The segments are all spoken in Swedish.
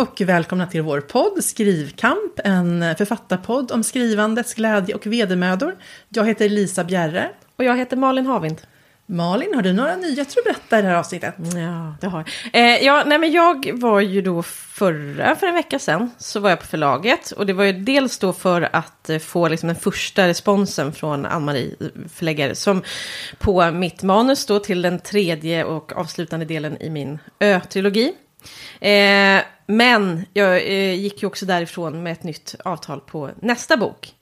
och välkomna till vår podd Skrivkamp, en författarpodd om skrivandets glädje och vedermödor. Jag heter Lisa Bjerre. Och jag heter Malin Havind. Malin, har du några nyheter att berätta i det här avsnittet? Ja, det har jag. Eh, ja, nej, men jag var ju då förra, för en vecka sedan, så var jag på förlaget. Och det var ju dels då för att eh, få liksom den första responsen från Ann-Marie, förläggare, som på mitt manus då till den tredje och avslutande delen i min Ö-trilogi. Eh, men jag eh, gick ju också därifrån med ett nytt avtal på nästa bok.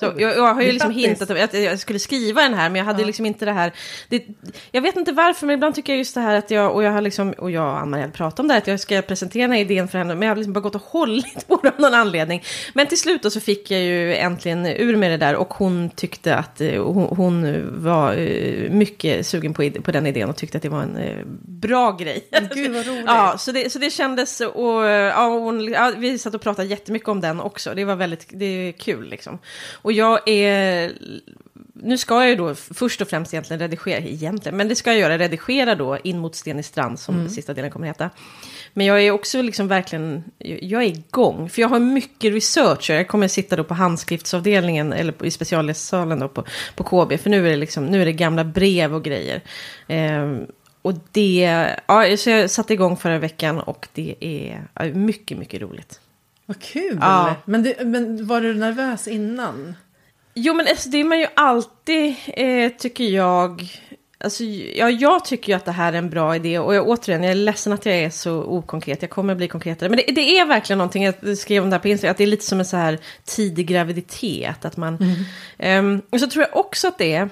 Så jag, jag har ju liksom hintat om att jag skulle skriva den här, men jag hade ja. liksom inte det här... Det, jag vet inte varför, men ibland tycker jag just det här att jag, och jag har liksom, och jag och Ann-Marie hade pratat om det här, att jag ska presentera den här idén för henne, men jag har liksom bara gått och hållit på det av någon anledning. Men till slut då så fick jag ju äntligen ur med det där, och hon tyckte att eh, hon, hon var eh, mycket sugen på, på den idén och tyckte att det var en eh, bra grej. Gud vad roligt. Ja, så det, så det kändes, och, ja, hon, ja, vi satt och pratade jättemycket om den också, det var väldigt, det är kul liksom. Och jag är... Nu ska jag ju då först och främst egentligen redigera, egentligen, men det ska jag göra, redigera då in mot Sten i strand som mm. sista delen kommer att heta. Men jag är också liksom verkligen, jag är igång. För jag har mycket research. Jag kommer sitta då på handskriftsavdelningen, eller i speciallässalen då på, på KB. För nu är, det liksom, nu är det gamla brev och grejer. Eh, och det, ja, så jag satte igång förra veckan och det är mycket, mycket roligt. Vad kul! Ja. Men, det, men var du nervös innan? Jo, men alltså, det är man ju alltid, eh, tycker jag. Alltså, ja, jag tycker ju att det här är en bra idé och jag, återigen, jag är ledsen att jag är så okonkret. Jag kommer bli konkretare. Men det, det är verkligen någonting, jag skrev om det här på Instagram, att det är lite som en så här tidig graviditet. Att man, mm. um, och så tror jag också att det är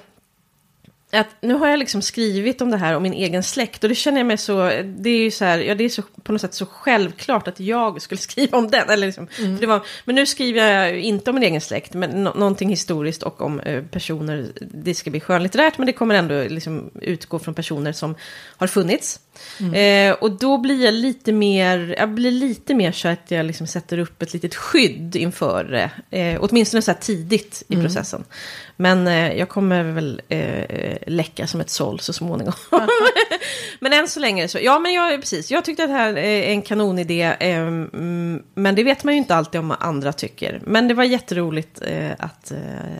att nu har jag liksom skrivit om det här om min egen släkt och det känner jag mig så, det är ju så här, ja det är så på något sätt så självklart att jag skulle skriva om den. Eller liksom, mm. det var, men nu skriver jag inte om min egen släkt, men no någonting historiskt och om eh, personer, det ska bli skönlitterärt, men det kommer ändå liksom utgå från personer som har funnits. Mm. Eh, och då blir jag lite mer, jag blir lite mer så att jag liksom sätter upp ett litet skydd inför det. Eh, åtminstone så här tidigt i mm. processen. Men eh, jag kommer väl eh, läcka som ett såll så småningom. men än så länge så, ja men jag, precis, jag tyckte att det här är en kanonidé. Eh, men det vet man ju inte alltid om andra tycker. Men det var jätteroligt eh, att eh,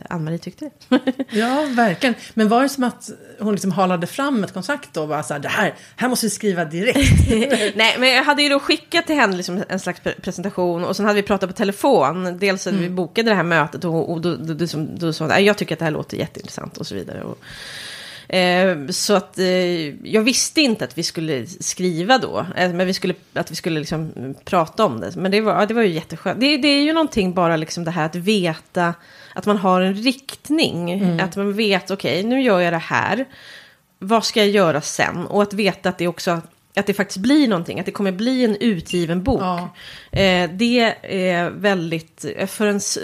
Ann-Marie tyckte det. ja, verkligen. Men var det som att hon liksom halade fram ett kontrakt då? Bara så här, det här, här måste vi skriva direkt. Nej, men jag hade ju då skickat till henne liksom en slags presentation och sen hade vi pratat på telefon. Dels mm. vi bokade det här mötet och, och då, då, då, då sa hon, jag tycker att det här låter jätteintressant och så vidare. Och, eh, så att eh, jag visste inte att vi skulle skriva då, eh, men vi skulle, att vi skulle liksom prata om det. Men det var, det var ju jätteskönt. Det, det är ju någonting bara liksom det här att veta att man har en riktning. Mm. Att man vet, okej, okay, nu gör jag det här vad ska jag göra sen? Och att veta att det också att det faktiskt blir någonting, att det kommer bli en utgiven bok. Ja. Eh, det är väldigt, för ens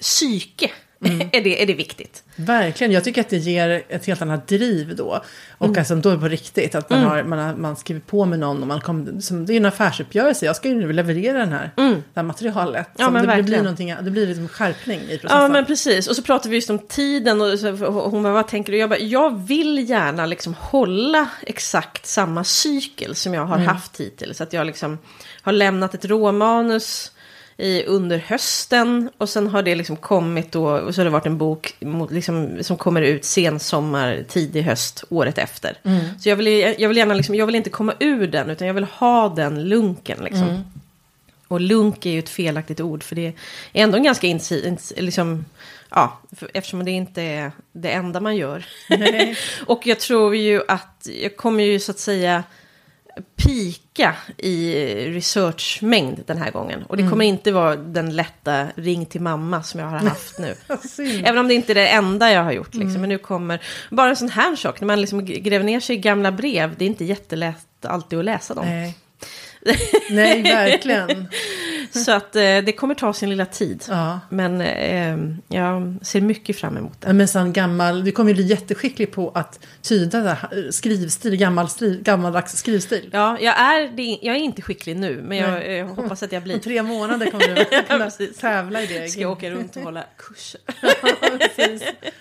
psyke mm. är, det, är det viktigt. Verkligen, jag tycker att det ger ett helt annat driv då. Och mm. alltså då är det på riktigt, att man, mm. har, man, har, man skriver på med någon och man kommer, som, det är en affärsuppgörelse, jag ska ju nu leverera den här, mm. det här materialet. Ja, men det, blir någonting, det blir liksom skärpning i processen. Ja men precis, och så pratar vi just om tiden och så, hon bara, vad tänker du? Jag bara, jag vill gärna liksom hålla exakt samma cykel som jag har mm. haft hittills. Att jag liksom har lämnat ett råmanus i, under hösten. Och sen har det liksom kommit då, och så har det varit en bok liksom, som kommer ut sensommar, tidig höst, året efter. Mm. Så jag vill, jag vill gärna liksom, jag vill inte komma ur den, utan jag vill ha den lunken liksom. Mm. Och lunk är ju ett felaktigt ord, för det är ändå en ganska insi, liksom, ja, eftersom det inte är det enda man gör. och jag tror ju att, jag kommer ju så att säga pika i researchmängd den här gången. Och det mm. kommer inte vara den lätta ring till mamma som jag har haft nu. Även om det inte är det enda jag har gjort. Liksom. Mm. Men nu kommer, bara en sån här sak, när man liksom gräver ner sig i gamla brev, det är inte jättelätt alltid att läsa dem. Nej, Nej verkligen. Så att eh, det kommer ta sin lilla tid. Ja. Men eh, jag ser mycket fram emot det. Ja, Men sen gammal, du kommer ju bli jätteskicklig på att tyda det här, skrivstil, gammal skriv, gammaldags skrivstil. Ja, jag är, det, jag är inte skicklig nu, men jag eh, hoppas att jag Om blir. tre månader kommer du kunna precis. tävla i det. Ska jag åka runt och hålla kurser.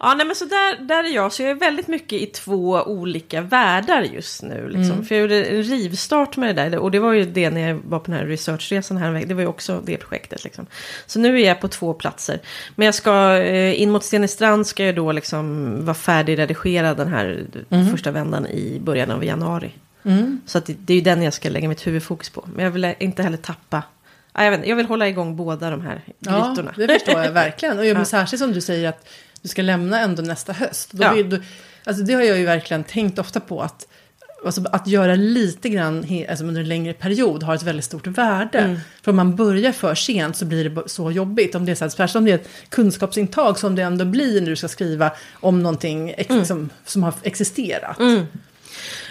Ja, nej, men så där, där är jag. Så jag är väldigt mycket i två olika världar just nu. Liksom. För jag gjorde en rivstart med det där. Och det var ju det när jag var på den här researchresan här. Det var ju också det projektet. Liksom. Så nu är jag på två platser. Men jag ska, eh, in mot Stenestrand ska jag då liksom vara färdigredigerad den här första vändan i början av januari. Så att det, det är ju den jag ska lägga mitt huvudfokus på. Men jag vill inte heller tappa. Ja, jag, vet, jag vill hålla igång båda de här Ja, grytorna. det förstår jag verkligen. Och jag, men Ja. särskilt som du säger att du ska lämna ändå nästa höst. Då Ja. vill du, alltså det har jag ju verkligen tänkt ofta på att Alltså att göra lite grann alltså under en längre period har ett väldigt stort värde. Mm. För om man börjar för sent så blir det så jobbigt. Om det är så här, särskilt om det är ett kunskapsintag som det ändå blir när du ska skriva om någonting ex- Mm. liksom, som har existerat.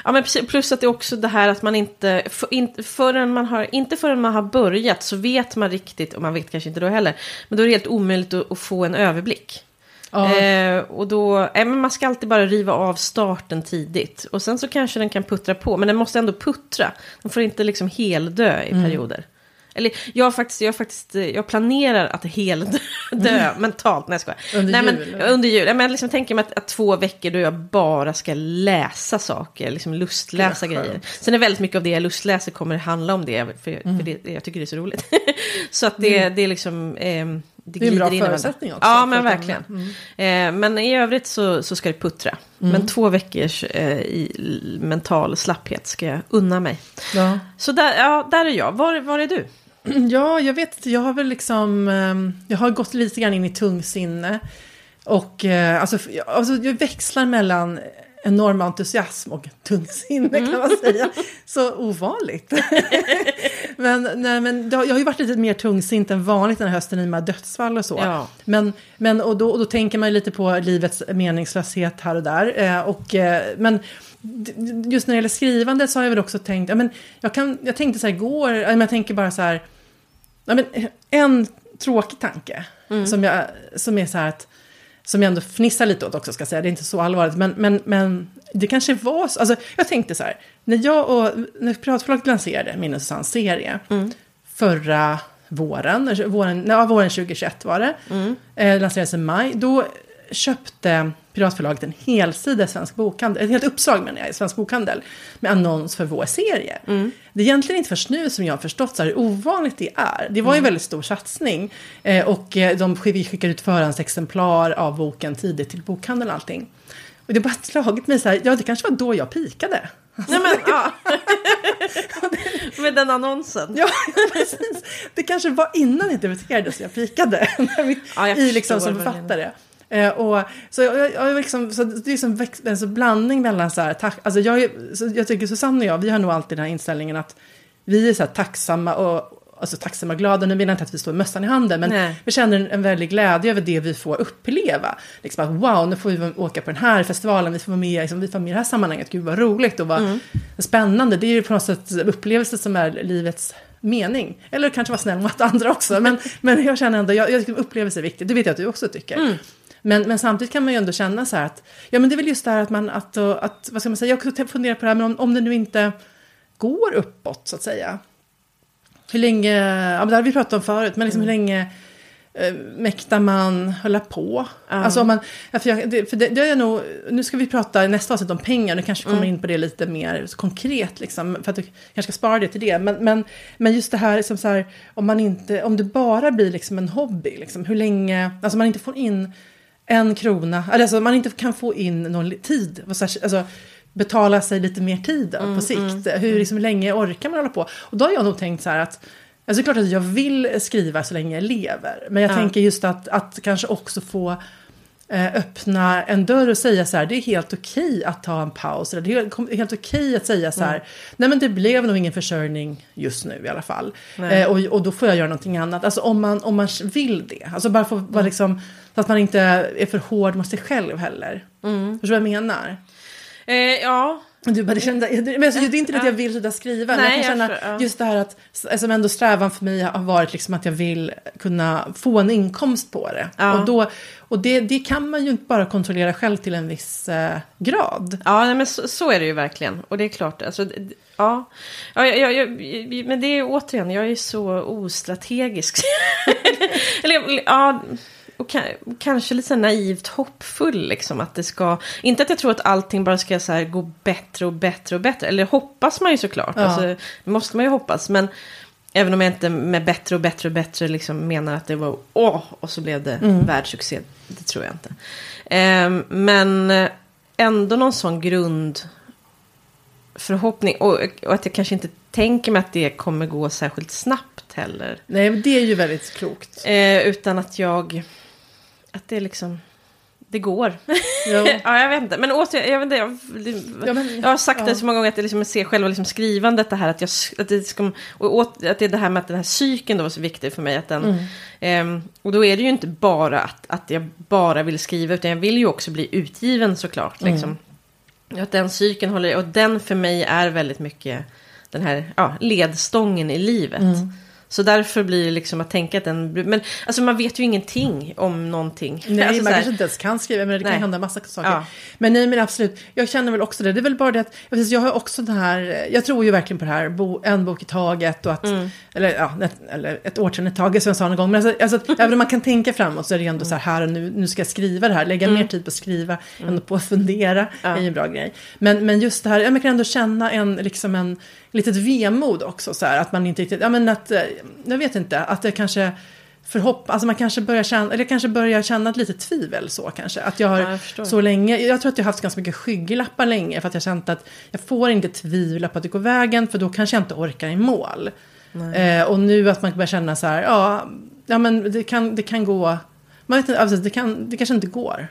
Ja, men plus att det är också det här att man inte, för, in, förrän man har, inte förrän man har börjat så vet man riktigt, och man vet kanske inte då heller, men då är det helt omöjligt att, att få en överblick. Ja. Eh, och då, eh, men man ska alltid bara riva av starten tidigt. Och sen så kanske den kan puttra på, men den måste ändå puttra. Den får inte liksom heldö i perioder. Eller jag, faktiskt, jag, faktiskt, eh, jag planerar att heldö dö mentalt. Nej, jag skojar. Under Nej, men, jul? Under jul. Ja, Men liksom tänker mig att, att två veckor då jag bara ska läsa saker, liksom lustläsa skönt. grejer. Sen är väldigt mycket av det jag lustläser kommer handla om det, för, Mm. för det, jag tycker det är så roligt. så att det, det är liksom... ehm, det Det är en bra in förutsättning också Ja, men verkligen. hamna. Eh, men i övrigt så, så ska det puttra. Mm. Men två veckors eh, i mental slapphet ska jag unna mig. Ja. Så där, ja, där är jag. Var, var är du? Ja, jag vet inte. Jag har väl liksom... ehm, Jag har gått lite grann in i tungsinne. Och eh, alltså, alltså, jag växlar mellan enorm entusiasm och tungsinne kan man säga. Så ovanligt. men nej, men jag har ju varit lite mer tungsint än vanligt den här hösten i och med dödsfall och så. Ja. Men, men och, då, och då tänker man ju lite på livets meningslöshet här och där. Eh, och, eh, men just när det gäller skrivande så har jag väl också tänkt, ja, men jag, kan, jag tänkte så här igår, jag tänker bara så här, ja, men en tråkig tanke som, jag, som är så här att, som jag ändå fnissar lite åt också ska jag säga, det är inte så allvarligt, men, men, men det kanske var så, alltså jag tänkte så här, när jag och, när Piratförlaget lanserade min och Susannes serie förra våren, våren, ja, våren 2021 var det, eh, lanserades i maj, då köpte Piratförlaget en helsida i Svensk Bokhandel, ett helt uppslag menar jag, i Svensk Bokhandel, med annons för vår serie. Det är egentligen inte först nu som jag har förstått så här hur ovanligt det är. Det var ju en väldigt stor satsning eh, och eh, de, vi skickar ut förhandsexemplar av boken tidigt till bokhandeln och allting. Och det har bara slagit mig så här, ja det kanske var då jag pikade. Nej, men, ja. Med den annonsen. Ja, precis. Det kanske var innan jag debuterade så jag pikade. Ja, jag I liksom som författare. Eh, och, så, jag, jag, liksom, så det är liksom väx, en så blandning mellan så här, tack, alltså jag, jag tycker Susanne och jag, vi har nog alltid den här inställningen att vi är så här tacksamma och Alltså tacksamma och glada, nu menar jag inte att vi står med mössan i handen, men Nej. vi känner en, en väldig glädje över det vi får uppleva. Liksom att wow, nu får vi åka på den här festivalen, vi får vara med, liksom, vi får med i det här sammanhanget, gud vad roligt och vad spännande. Det är ju på något sätt upplevelse som är livets mening. Eller kanske vara snäll mot andra också, men, men jag känner ändå, jag, jag upplevelse är viktigt, det vet jag att du också tycker. Men, men samtidigt kan man ju ändå känna så här att, ja men det är väl just det här att man, att, att vad ska man säga, jag också funderar på det här, men om, om det nu inte går uppåt så att säga. Hur länge, ja men det har vi pratat om förut, men liksom hur länge eh, mäktar man hålla på? Alltså om man, för, jag, för det, det är nog, nu ska vi prata i nästa avsnitt om pengar, nu kanske vi kommer in på det lite mer konkret liksom, för att du kanske ska spara det till det. Men, men, men just det här, liksom så här om, man inte, om det bara blir liksom en hobby, liksom, hur länge, alltså man inte får in en krona, alltså man inte kan få in någon tid, alltså betala sig lite mer tid då, på sikt. Hur liksom, länge orkar man hålla på? Och då har jag nog tänkt så här att Alltså det är klart att jag vill skriva så länge jag lever. Men jag Ja. tänker just att, att kanske också få öppna en dörr och säga så här, det är helt okej att ta en paus. Eller det är helt, okej att säga så här, nej men det blev nog ingen försörjning just nu i alla fall. Eh, och, och då får jag göra någonting annat. Alltså om man, om man vill det. Alltså bara få vara liksom, så att man inte är för hård mot sig själv heller. Förstår du vad jag menar? Eh, ja, Du bara, det, kände, men alltså, det är inte det att jag vill sluta skriva. Nej, men jag kan jag känna för- ja. just det här att, alltså ändå strävan för mig har varit liksom att jag vill kunna få en inkomst på det. Ja. Och, då, och det, det kan man ju inte bara kontrollera själv till en viss eh, grad. Ja, nej, men så, så är det ju verkligen. Och det är klart, alltså, ja. ja jag, jag, jag, men det är återigen, jag är så ostrategisk. Eller, ja, och ka- kanske lite så naivt hoppfull, liksom. Att det ska, inte att jag tror att allting bara ska så här, gå bättre och bättre och bättre. Eller hoppas man ju såklart, Ja. alltså, det måste man ju hoppas. Men även om jag inte med bättre och bättre och bättre liksom menar att det var åh, och så blev det världssuccé. Det tror jag inte. Ehm, men eh, ändå någon sån grund förhoppning. Och, och att jag kanske inte tänker mig att det kommer gå särskilt snabbt heller. Nej, men det är ju väldigt klokt. Eh, utan att jag... Att det liksom... Det går. Ja. ja, jag vet inte. Men återigen, jag, vet inte, jag, Ja, men- jag har sagt ja. det så många gånger att jag liksom ser själva liksom skrivandet det här att, jag, att, det ska, och åt, att det är det här med att den här psyken då var så viktig för mig. Att den, Mm. ehm, och då är det ju inte bara att, att jag bara vill skriva utan jag vill ju också bli utgiven såklart. Mm. Liksom. Att den psyken håller, och den för mig är väldigt mycket den här ja, ledstången i livet. Mm. Så därför blir det liksom att tänka att den... Men alltså man vet ju ingenting om någonting. Nej, alltså, man kanske inte ens kan skriva, men det kan Nej. hända massa saker. Ja. Men nej, men absolut. Jag känner väl också det. Det är väl bara det att, jag jag har också den här, jag tror ju verkligen på det här, bo, en bok i taget och att, Mm. eller ja, ett, eller ett år i taget som jag sa någon gång. Men alltså, alltså, att även om man kan tänka framåt så är det ändå så här, här och nu, nu ska jag skriva det här, lägga mer tid på att skriva än på att fundera, Mm. Ja. är ju en bra grej. Men, men just det här, ja, man kan ändå känna en, liksom en, litet vemod också så här, att man inte riktigt, ja men att, eh, jag vet inte, att det kanske förhopp, alltså man kanske börjar känna, eller kanske börjar känna ett litet tvivel så kanske. Att jag har Ja, jag så länge, jag tror att jag har haft ganska mycket skygglappar länge för att jag känt att jag får inte tvivla på att det går vägen för då kanske jag inte orkar i mål. Eh, och nu att man börjar känna så här, ja, ja men det kan, det kan gå, man vet inte, alltså, det, kan, det kanske inte går.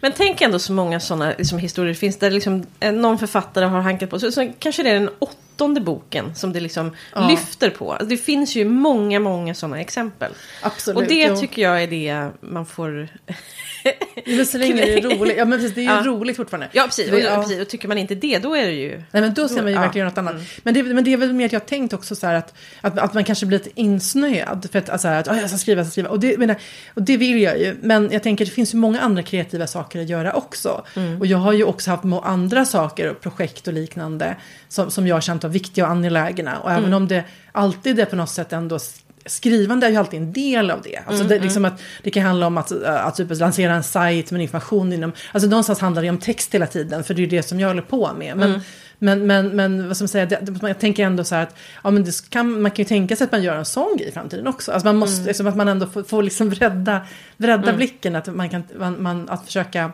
Men tänk ändå så många sådana liksom, historier finns där liksom, eh, någon författare har hankat på. Så, så kanske det är den åttonde boken som det liksom Ja. lyfter på. Alltså, det finns ju många, många sådana exempel. Absolut. Och det jo. tycker jag är det man får... Men så länge det är roligt, ja men precis, det är ju Ja. roligt fortfarande. Ja, precis. Det- Och, ja. precis. och tycker man inte det, då är det ju... Nej men då ser man ju Ja. verkligen något annat. Men, det, men det är väl mer att jag har tänkt också så här att, att, att man kanske blir lite insnöad. För att, alltså, att "Åh, jag ska skriva, jag ska skriva. Och det, men, och det vill jag ju. Men jag tänker att det finns ju många andra kreativa saker att göra också. Och jag har ju också haft andra saker och projekt och liknande. Som, som jag har känt var viktiga och angelägna. Och även om det alltid är på något sätt ändå Skrivande är ju alltid en del av det. Alltså det, liksom att, det kan handla om att, äh, att typ lansera en sajt med information inom... Alltså någonstans handlar det om text hela tiden, för det är det som jag håller på med. Men, men, men, men vad ska man säga, det, jag tänker ändå så här att ja, men det kan, man kan ju tänka sig att man gör en sån grej i framtiden också. Alltså man måste, liksom att man ändå får, får liksom bredda, bredda blicken, att man kan man, man, att försöka...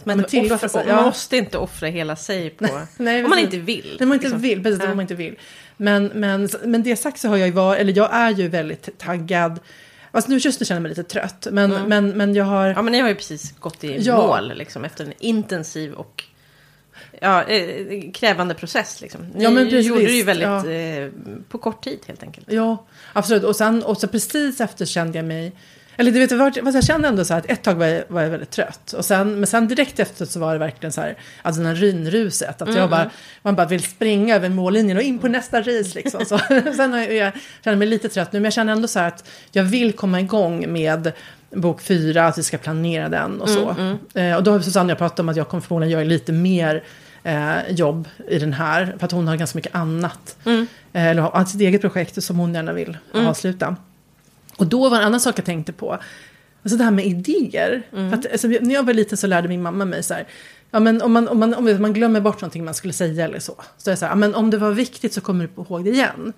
Att man, tillåta offra, sig, man ja. måste inte offra hela sig på... Nej, om man inte vill. Det man inte liksom. vill, precis, Ja. man inte vill. Men, men, men det sagt så har jag ju varit, eller jag är ju väldigt taggad. Fast nu just nu känner jag mig lite trött. Men, men, men jag har... Ja, men ni har ju precis gått i Ja. mål liksom, efter en intensiv och ja, eh, krävande process. Liksom. Ni Ja, men precis, gjorde det ju väldigt ja. eh, på kort tid helt enkelt. Ja, absolut. Och sen och så precis efter kände jag mig... Eller du vet, vad jag kände ändå så här att ett tag var jag, var jag väldigt trött. Och sen, men sen direkt efter så var det verkligen så här, alltså den här rynruset. Att jag bara, man bara vill springa över mållinjen och in på nästa ris liksom. Så, sen har jag, jag känner mig lite trött nu, men jag känner ändå så här att jag vill komma igång med bok fyra, att vi ska planera den och så. Eh, och då har Susanne och jag pratat om att jag kommer förmodligen göra lite mer eh, jobb i den här. För att hon har ganska mycket annat. Eh, eller har sitt eget projekt som hon gärna vill avsluta. Och då var en annan sak jag tänkte på. Alltså det här med idéer. För att, alltså, när jag var liten så lärde min mamma mig så här. Ja, men om, man, om, man, om man glömmer bort någonting man skulle säga eller så. Så är det så här, ja, men om det var viktigt så kommer du ihåg det igen.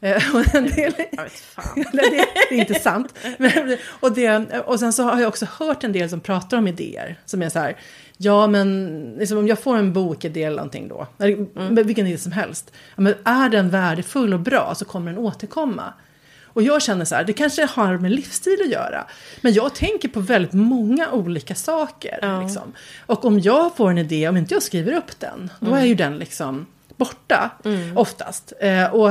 Eh, och en del, fan. Det, är inte sant. Men, och, det, och sen så har jag också hört en del som pratar om idéer. Som är så här, ja men liksom, om jag får en bokidé eller någonting då. Eller, Vilken idé som helst. Ja, men är den värdefull och bra så kommer den återkomma. Och jag känner så här, det kanske har med livsstil att göra. Men jag tänker på väldigt många olika saker. Ja. Liksom. Och om jag får en idé, om inte jag skriver upp den, då är ju den liksom borta oftast. Eh, och,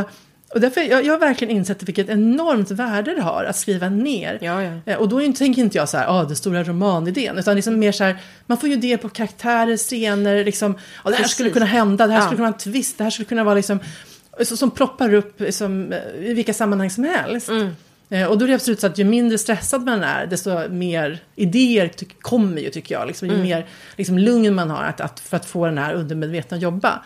Och därför, jag, jag har verkligen insett vilket enormt värde det har att skriva ner. Ja, ja. Eh, Och då tänker inte jag så här, ah, den stora romanidén, utan liksom mer så här, man får ju det på karaktärer, scener, liksom, ah, det här skulle Precis. kunna hända, det här Ja. skulle kunna vara en twist, det här skulle kunna vara liksom, så, som ploppar upp liksom, eh, i vilka sammanhang som helst. Mm. Eh, Och då är det absolut så att ju mindre stressad man är, desto mer idéer kommer ju tycker jag. Liksom, ju Mm. mer liksom, lugn man har att, att, för att få den här undermedvetna att jobba.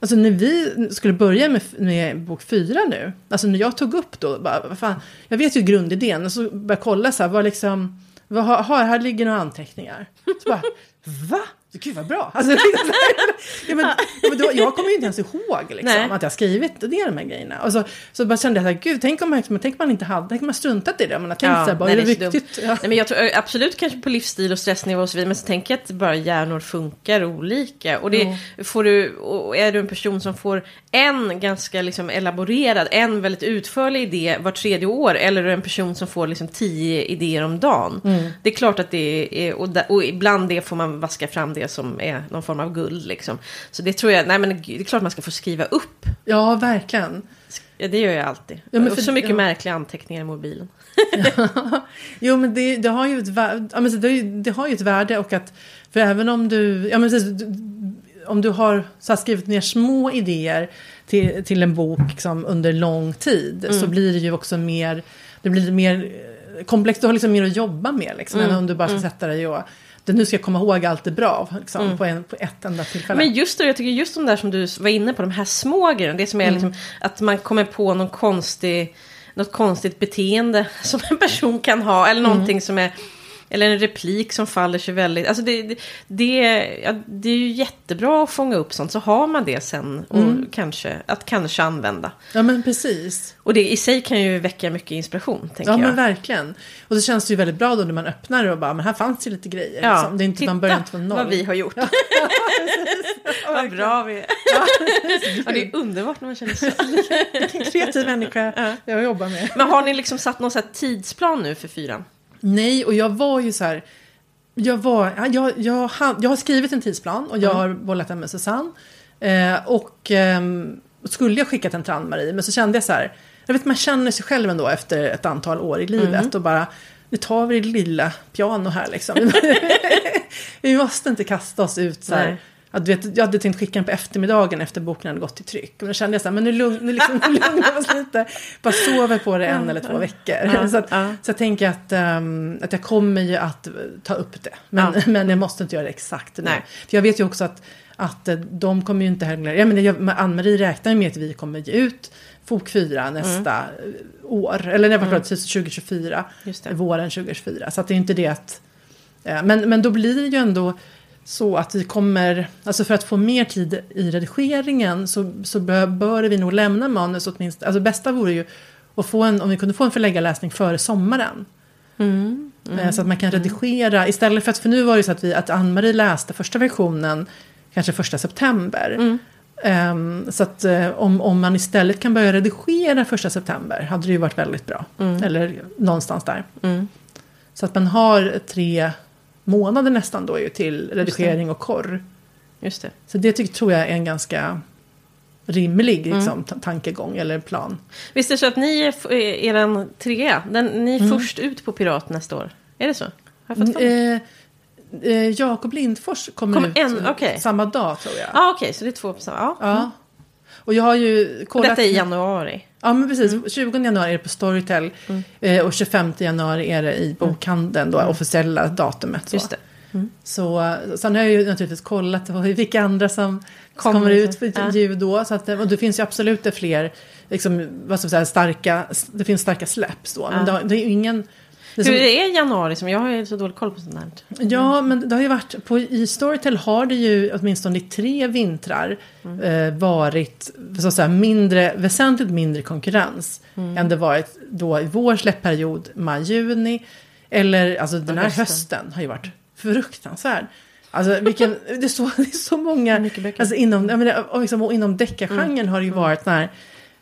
Alltså när vi skulle börja med, med bok fyra nu, alltså när jag tog upp då, bara, fan, jag vet ju grundidén, och så började jag kolla så här, vad liksom, vad har- här ligger några anteckningar. Så bara, va? Gud vad bra! Alltså, liksom, ja, men, ja, men då, jag kommer ju inte ens ihåg liksom, att jag skrivit ner de här grejerna. Och så, så bara kände jag här, gud, tänk om man, tänk om man inte hade, tänk om man struntat i det. Man har tänkt så här, bara, nej, är det det är viktigt? Ja. Nej, men jag tror absolut kanske på livsstil och stressnivå och så vidare. Men så tänker jag att bara hjärnor funkar olika. Och det får du, och är du en person som får en ganska liksom elaborerad, en väldigt utförlig idé var tredje år. Eller är du en person som får liksom tio idéer om dagen. Mm. Det är klart att det är, och, och ibland det får man vaska fram det som är någon form av guld liksom. Så det tror jag, nej men det är klart man ska få skriva upp. ja, verkligen. Ja, det gör jag alltid. Ja, men för- så mycket ja. märkliga anteckningar i mobilen. Jo, men det, det har ju ett värde, ja, men det, har ju- det har ju ett värde och att, för även om du, ja men precis, om du har så skrivit ner små idéer till, till en bok liksom, under lång tid så blir det ju också mer, det blir mer eh, komplext, du har liksom mer att jobba med liksom, än om du bara ska sätta dig och det, nu ska jag komma ihåg allt det bra liksom, på, en, på ett enda tillfälle. Men just det, jag tycker just de där som du var inne på, de här små grejerna. Det som är liksom att man kommer på någon konstig, något konstigt beteende som en person kan ha. Eller någonting som är, eller en replik som faller sig väldigt. Alltså det, det, det, ja, det är ju jättebra att fånga upp sånt. Så har man det sen och kanske, att kanske använda. Ja men precis. Och det i sig kan ju väcka mycket inspiration, tänker Ja jag. men verkligen. Och så känns det ju väldigt bra då när man öppnar det och bara, men här fanns ju lite grejer. Ja, liksom. det är inte, titta man börjar inte från noll. vad vi har gjort. vad bra vi är. Ja, det är underbart när man känner så. Vilken kreativ människa jag jobbar med. Men har ni liksom satt någon tidsplan nu för fyran? Nej, och jag var ju så här. Jag, var, ja, jag, jag, har- jag har skrivit en tidsplan och jag Mm. har bollat den med Susanne. Eh, och ehm, skulle jag skickat den till Ann-Marie, men så kände jag så här. Jag vet, man känner sig själv ändå efter ett antal år i livet Mm. och bara. Nu tar vi det lilla piano här liksom. vi måste inte kasta oss ut så här. Nej. Du vet, jag hade tänkt skicka den på eftermiddagen efter boken hade gått i tryck. Och då kände jag så här, men nu, lugn, nu, liksom, nu lugnar vi oss lite. Bara sover på det en eller två veckor. så, att, ja. så jag tänker att, ehm, att jag kommer ju att ta upp det. Men, Ja. men jag måste inte göra det exakt nu. Nej. För jag vet ju också att, att eh, de kommer ju inte heller... Jag jag, men Ann-Marie räknar ju med att vi kommer ge ut Fok 4 nästa eh, år. Eller nej, mm. 2024. Just det. Våren 2024. Så att det är inte det att... eh, Men, men då blir det ju ändå så att vi kommer, alltså för att få mer tid i redigeringen så, så bör, bör vi nog lämna manus åtminstone. Alltså bästa vore ju att få en, om vi kunde få en förläggarläsning före sommaren. Eh, Så att man kan redigera, istället för att, för nu var det så att, vi, att Ann-Marie läste första versionen kanske första september. Ehm, så att eh, om, om man istället kan börja redigera första september hade det ju varit väldigt bra. Eller någonstans där. Mm. Så att man har tre månader nästan då ju till redigering och korr. Just det. Så det tycker, tror jag är en ganska rimlig liksom, ta- tankegång eller plan. Visst är det så att ni är eran trea? Den, ni är Mm. först ut på Pirat nästa år? Är det så? Har jag fått för mig? Eh, eh, Jakob Lindfors kommer Kommer ut en- okej. samma dag tror jag. Ja, okej, så det är två på samma. Ja. Ja. Och jag har ju kollat. detta är i januari. Ja men precis, 20 januari är det på Storytel eh, och 25 januari är det i bokhandeln, då officiella datumet. Så. Just det. Så, sen har jag ju naturligtvis kollat vilka andra som Kommer kommer ut för ja. ljud då. Så att, och det finns ju absolut fler, liksom, vad ska säga, starka, det finns starka släpps då. Men Ja. det, har- det är ingen... Det är Hur som, är januari? Som jag har ju så dålig koll på sånt här. Ja, men det har ju varit, på, i Storytel har det ju åtminstone i tre vintrar eh, varit så att säga, mindre, väsentligt mindre konkurrens än det varit då i vår släppperiod, maj-juni. Eller alltså den här hösten. hösten har ju varit fruktansvärd. Alltså vilken, det, är så, det är så många, alltså inom, jag menar, och liksom, inom deckargenren har det ju varit den här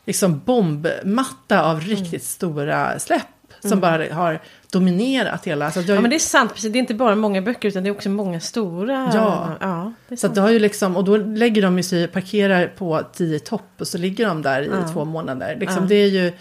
liksom bombmatta av riktigt stora släpp. som bara har dominerat hela. Så jag, Ja men det är sant, precis. det är inte bara många böcker utan det är också många stora. Ja. ja det så det har ju liksom, och då lägger de ju sig, parkerar på tio topp och så ligger de där i två månader. Liksom, Ja. Det är ju,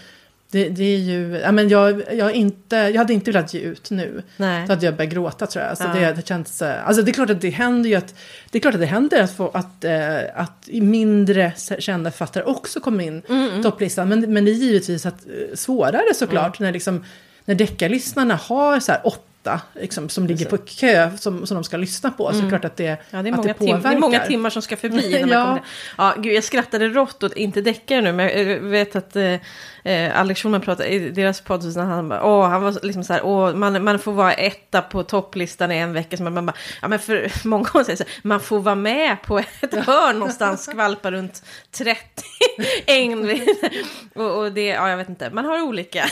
det, det är ju, ja, men jag, jag, inte, jag hade inte velat ge ut nu. Nej. Så hade jag börjat gråta tror jag. Så Ja. det, det känns, eh, alltså det är klart att det händer ju att, det är klart att det händer att, få, att, eh, att mindre kända författare också kommer in Mm, på topplistan. Men, men det är givetvis att, eh, svårare såklart Mm. när, liksom, när deckarlyssnarna har så här åtta liksom, som ligger på kö som, som de ska lyssna på. Så det klart att det, Mm. Ja, det är, att det tim- det påverkar. är många timmar som ska förbi. Ja. ja, gud, jag skrattade rått åt, inte deckare nu, men jag vet att eh, eh, Alex Schulman pratade i deras podd, så han, bara, åh, han var liksom så här, åh, man, man får vara etta på topplistan i en vecka. Så man, man bara, ja men för många gånger säger så här, man får vara med på ett hörn någonstans, skvalpa runt 30 en och, och det, ja jag vet inte, man har olika.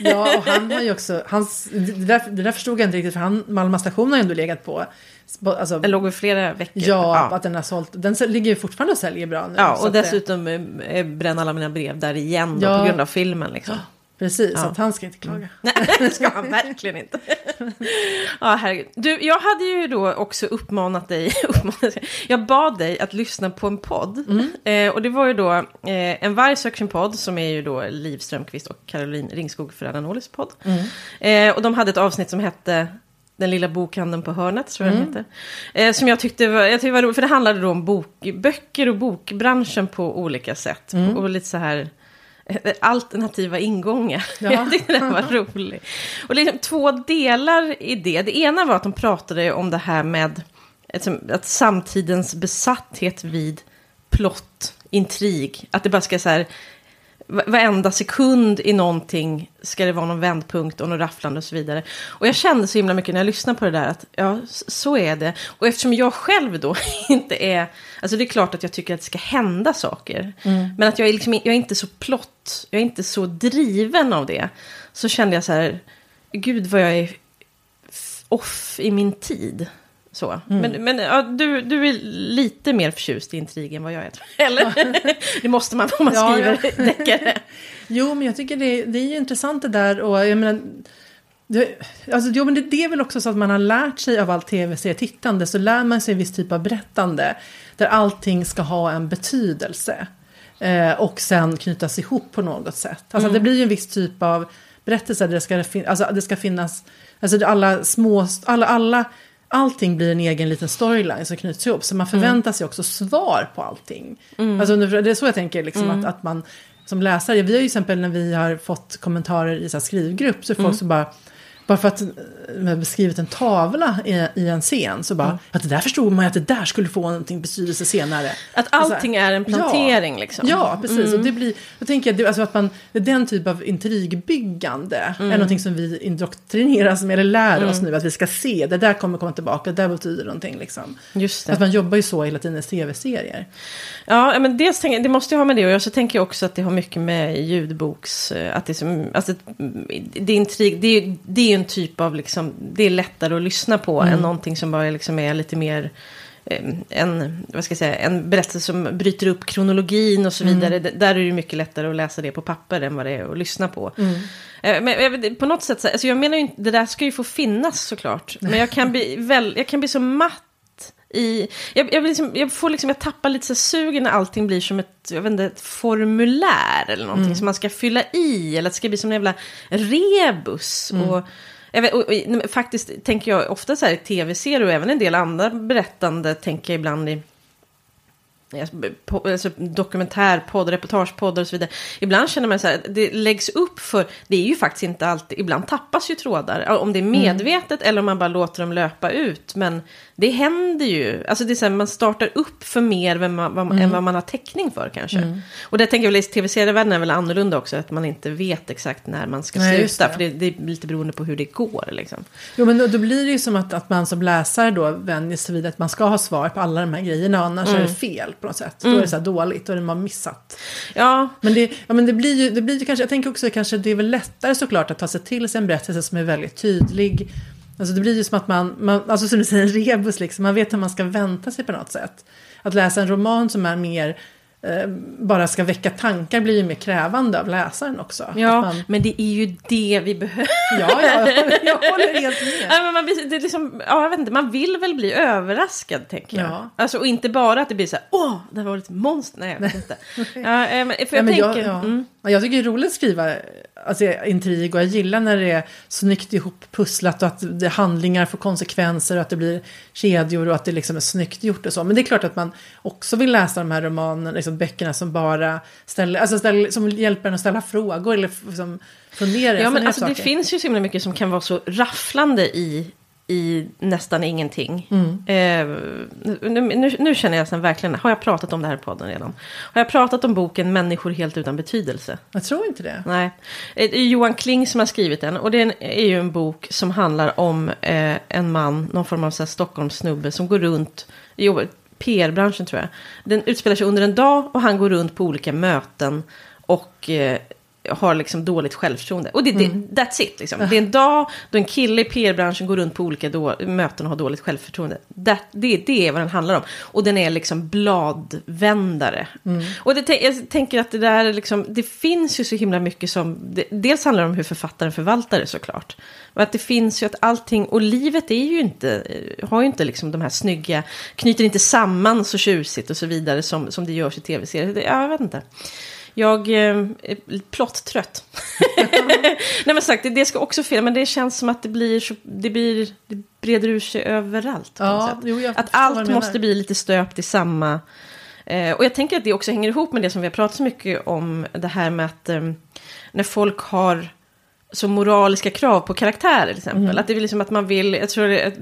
Ja, och han har ju också, hans, det, där, det där förstod jag inte riktigt för han, Malmö station har ju ändå legat på, alltså, Den låg i flera veckor. ja, att den har sålt, den ligger ju fortfarande och säljer bra nu. Ja, och att det- dessutom eh, bränna alla mina brev där igen då, Ja. på grund av filmen. Liksom. Precis, Ja. att han ska inte klaga. Nej, det ska han verkligen inte. ja, herregud. Du, jag hade ju då också uppmanat dig, uppmanat, jag bad dig att lyssna på en podd. Eh, och det var ju då eh, En varg söker sin podd, som är ju då Liv Strömquist och Caroline Ringskog Ferrara Nålis podd. Eh, och de hade ett avsnitt som hette den lilla bokhandeln på hörnet, tror jag den heter. Eh, som jag tyckte var, jag tyckte var roligt, för det handlade då om bok, böcker och bokbranschen på olika sätt. Och lite så här alternativa ingångar. Ja. Jag tyckte den var rolig. Och liksom två delar i det. Det ena var att de pratade om det här med att samtidens besatthet vid plott, intrig. Att det bara ska så här, varenda sekund i någonting ska det vara någon vändpunkt och något rafflande och så vidare. Och jag kände så himla mycket när jag lyssnade på det där att ja, så är det. Och eftersom jag själv då inte är, alltså det är klart att jag tycker att det ska hända saker. Men att jag är, liksom, jag är inte så plott, jag är inte så driven av det. Så kände jag så här, gud vad jag är off i min tid. Så. Men, men ja, du, du är lite mer förtjust i intrig än vad jag är. Eller? det måste man om man Ja, skriver deckare. Jo, men jag tycker det, det är intressant det där och jag menar, det, alltså, jo, men det, det är väl också så att man har lärt sig av allt tv-serietittande så lär man sig en viss typ av berättande där allting ska ha en betydelse eh, och sen knytas ihop på något sätt. Alltså det blir ju en viss typ av berättelse där det ska, fin- alltså, det ska finnas, alltså alla små, alla, alla Allting blir en egen liten storyline som knyts ihop. Så man förväntar sig också svar på allting. Alltså, det är så jag tänker, liksom, att, att man som läsare, vi har ju exempel när vi har fått kommentarer i så skrivgrupp, så är folk som bara, bara för att eh, vi har beskrivit en tavla i, i en scen, så bara, att det där förstod man ju att det där skulle få någonting betydelse senare. Att allting är en plantering ja, liksom. Ja, precis. Och det blir, då tänker jag det, alltså att man, den typ av intrigbyggande är någonting som vi indoktrineras med, eller lär oss nu att vi ska se. Det där kommer komma tillbaka, det där betyder någonting. Liksom. Just Att det. man jobbar ju så hela tiden i tv-serier. Ja, men dels tänker, det måste ju ha med det och så tänker jag också att det har mycket med ljudboks... eh, Att det, är som, alltså, det är intrig, det är, det är en typ av liksom, det är lättare att lyssna på än någonting som bara liksom är lite mer eh, en, vad ska jag säga, en berättelse som bryter upp kronologin och så vidare. D- Där är det mycket lättare att läsa det på papper än vad det är att lyssna på. Eh, Men på något sätt, så- alltså jag menar ju inte, det där ska ju få finnas såklart. Men jag kan bli, väl, jag kan bli så matt i... Jag, jag, liksom, jag får liksom, jag tappar lite så sugen när allting blir som ett, jag vet inte, ett formulär eller någonting som man ska fylla i. Eller att det ska bli som en jävla rebus. Och, jag vet, och, och, faktiskt tänker jag ofta så här i tv-serier och även en del andra berättande tänker jag ibland i alltså dokumentärpoddar, reportagepoddar och så vidare. Ibland känner man så här, det läggs upp för, det är ju faktiskt inte alltid, ibland tappas ju trådar. Om det är medvetet eller om man bara låter dem löpa ut. Men det händer ju, alltså det är så här, man startar upp för mer än, man, vad, än vad man har täckning för kanske. Och det tänker jag väl i tv-serievärlden är väl annorlunda också, att man inte vet exakt när man ska Nej, sluta. det. För det, det är lite beroende på hur det går liksom. Jo, men då, då blir det ju som att, att man som läsare då vänjer sig vid att man ska ha svar på alla de här grejerna, annars är det fel på något sätt. Då är det så här dåligt, då är det man missat. Ja, Men, det, ja, men det blir ju, det blir ju kanske, jag tänker också kanske det är väl lättare såklart att ta sig till sig en berättelse som är väldigt tydlig. Alltså det blir ju som att man, man alltså som du säger, en rebus liksom, man vet hur man ska vänta sig på något sätt. Att läsa en roman som är mer, eh, bara ska väcka tankar blir ju mer krävande av läsaren också. Ja, man, men det är ju det vi behöver. ja, ja, jag håller helt med. Nej, men man, blir, det är liksom, ja, jag vet inte, man vill väl bli överraskad, tänker jag. Ja. Alltså, och inte bara att det blir så här, åh, det var ett monster. Nej, jag vet inte. Ja, eh, men, för jag Nej, tänker, jag, ja. mm, Ja, jag tycker det är roligt att skriva alltså, intrig och jag gillar när det är snyggt ihop pusslat och att det, handlingar får konsekvenser och att det blir kedjor och att det liksom är snyggt gjort och så. Men det är klart att man också vill läsa de här romanerna, liksom böckerna som bara ställer, alltså ställer, som hjälper en att ställa frågor eller liksom fundera. ja, men alltså, det finns ju så himla mycket som kan vara så rafflande i, i nästan ingenting. Mm. Eh, nu, nu, nu känner jag sen verkligen, har jag pratat om det här i podden redan? Har jag pratat om boken Människor helt utan betydelse? Jag tror inte det. Nej, Eh, det är Johan Kling som har skrivit den. Och det är en- är ju en bok som handlar om eh, en man, någon form av så här Stockholmssnubbe som går runt, jobbar i PR-branschen tror jag. Den utspelar sig under en dag och han går runt på olika möten och eh, har liksom dåligt självförtroende. Och det, det, that's it liksom. Det är en dag då en kille i PR-branschen går runt på olika då, möten och har dåligt självförtroende. That, det, det är vad den handlar om. Och den är liksom bladvändare. Och det, jag tänker att det där är liksom, det finns ju så himla mycket som, det, dels handlar det om hur författaren förvaltar det såklart. Och att det finns ju att allting, och livet är ju inte, eh, har ju inte liksom de här snygga, knyter inte samman så tjusigt och så vidare som, som det görs i tv-serier. Jag vet inte. Jag eh, är plott-trött. Nej men sagt, det, det ska också fel, men det känns som att det blir, så, det blir, det breder ur sig överallt. Ja, jo, att allt måste bli lite stöpt i samma... Eh, och jag tänker att det också hänger ihop med det som vi har pratat så mycket om, det här med att eh, när folk har så moraliska krav på karaktärer till exempel. Mm. Att det är liksom att man vill, jag tror det,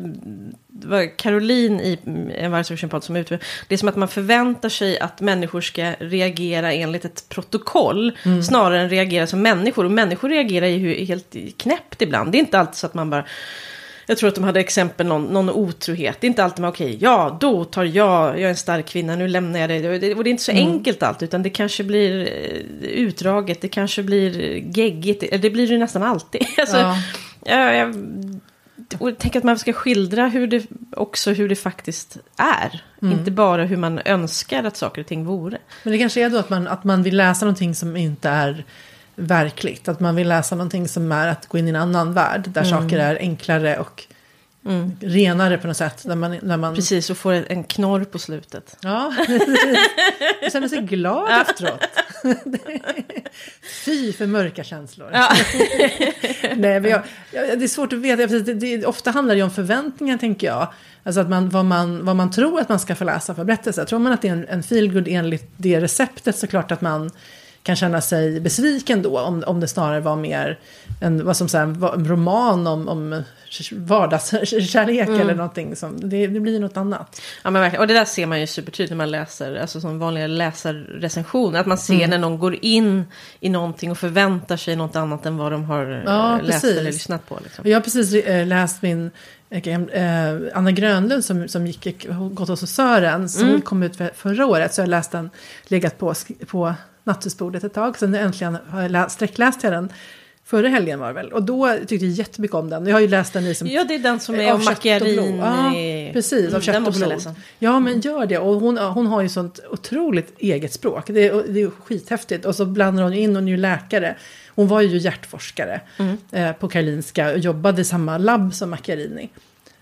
det var Caroline i en Vargsocean som uttryckte det är som att man förväntar sig att människor ska reagera enligt ett protokoll Mm. snarare än reagera som människor. Och människor reagerar ju helt knäppt ibland. Det är inte alltid så att man bara jag tror att de hade exempel någon, någon otrohet. Det är inte alltid man, okej, ja, då tar jag, jag är en stark kvinna, nu lämnar jag dig. Det, det, och det är inte så Mm. enkelt allt, utan det kanske blir eh, utdraget, det kanske blir geggigt, det, det blir det nästan alltid. alltså, Ja. ja, jag, och jag tänker att man ska skildra hur det, också hur det faktiskt är. Mm. Inte bara hur man önskar att saker och ting vore. Men det kanske är då att man, att man vill läsa någonting som inte är verkligt. Att man vill läsa någonting som är att gå in i en annan värld. Där Mm. saker är enklare och renare på något sätt. Där man, där man, Precis, och får en- knorr på slutet. Ja, jag känner sig glad efteråt. Fy för mörka känslor. Nej, men jag, jag, det är svårt att veta. Det, det, ofta handlar det om förväntningar, tänker jag. Alltså att man, vad, man, vad man tror att man ska få läsa för berättelse. Tror man att det är en, en feelgood enligt det receptet så klart att man kan känna sig besviken då. Om, om det snarare var mer en, vad som, så här, en roman om, om vardagskärlek eller någonting. Som, det, det blir något annat. Ja men verkligen, och det där ser man ju supertydligt när man läser, alltså som vanliga läsarrecensioner. Att man ser Mm. när någon går in i någonting och förväntar sig något annat än vad de har eh, Ja, läst precis. eller lyssnat på. Liksom. Jag har precis eh, läst min eh, Anna Grönlund som, som gick, gått hos Sören. Som Mm. kom ut för, förra året. Så jag har läst den, legat på, på nattusbordet ett tag. Sen äntligen har jag läst, sträckläst jag den. Förra helgen var det väl. Och då tyckte jag jättemycket om den. Jag har ju läst den i som... Ja, det är den som är Av om kött och macchiarin. blod. Ja, precis. Av Mm, kött och blod. Ja, men gör det. Och hon, hon har ju sånt otroligt eget språk. Det är, det är skithäftigt. Och så blandar hon in, hon är ju läkare. Hon var ju hjärtforskare Mm. eh, på Karolinska och jobbade i samma labb som Macchiarini.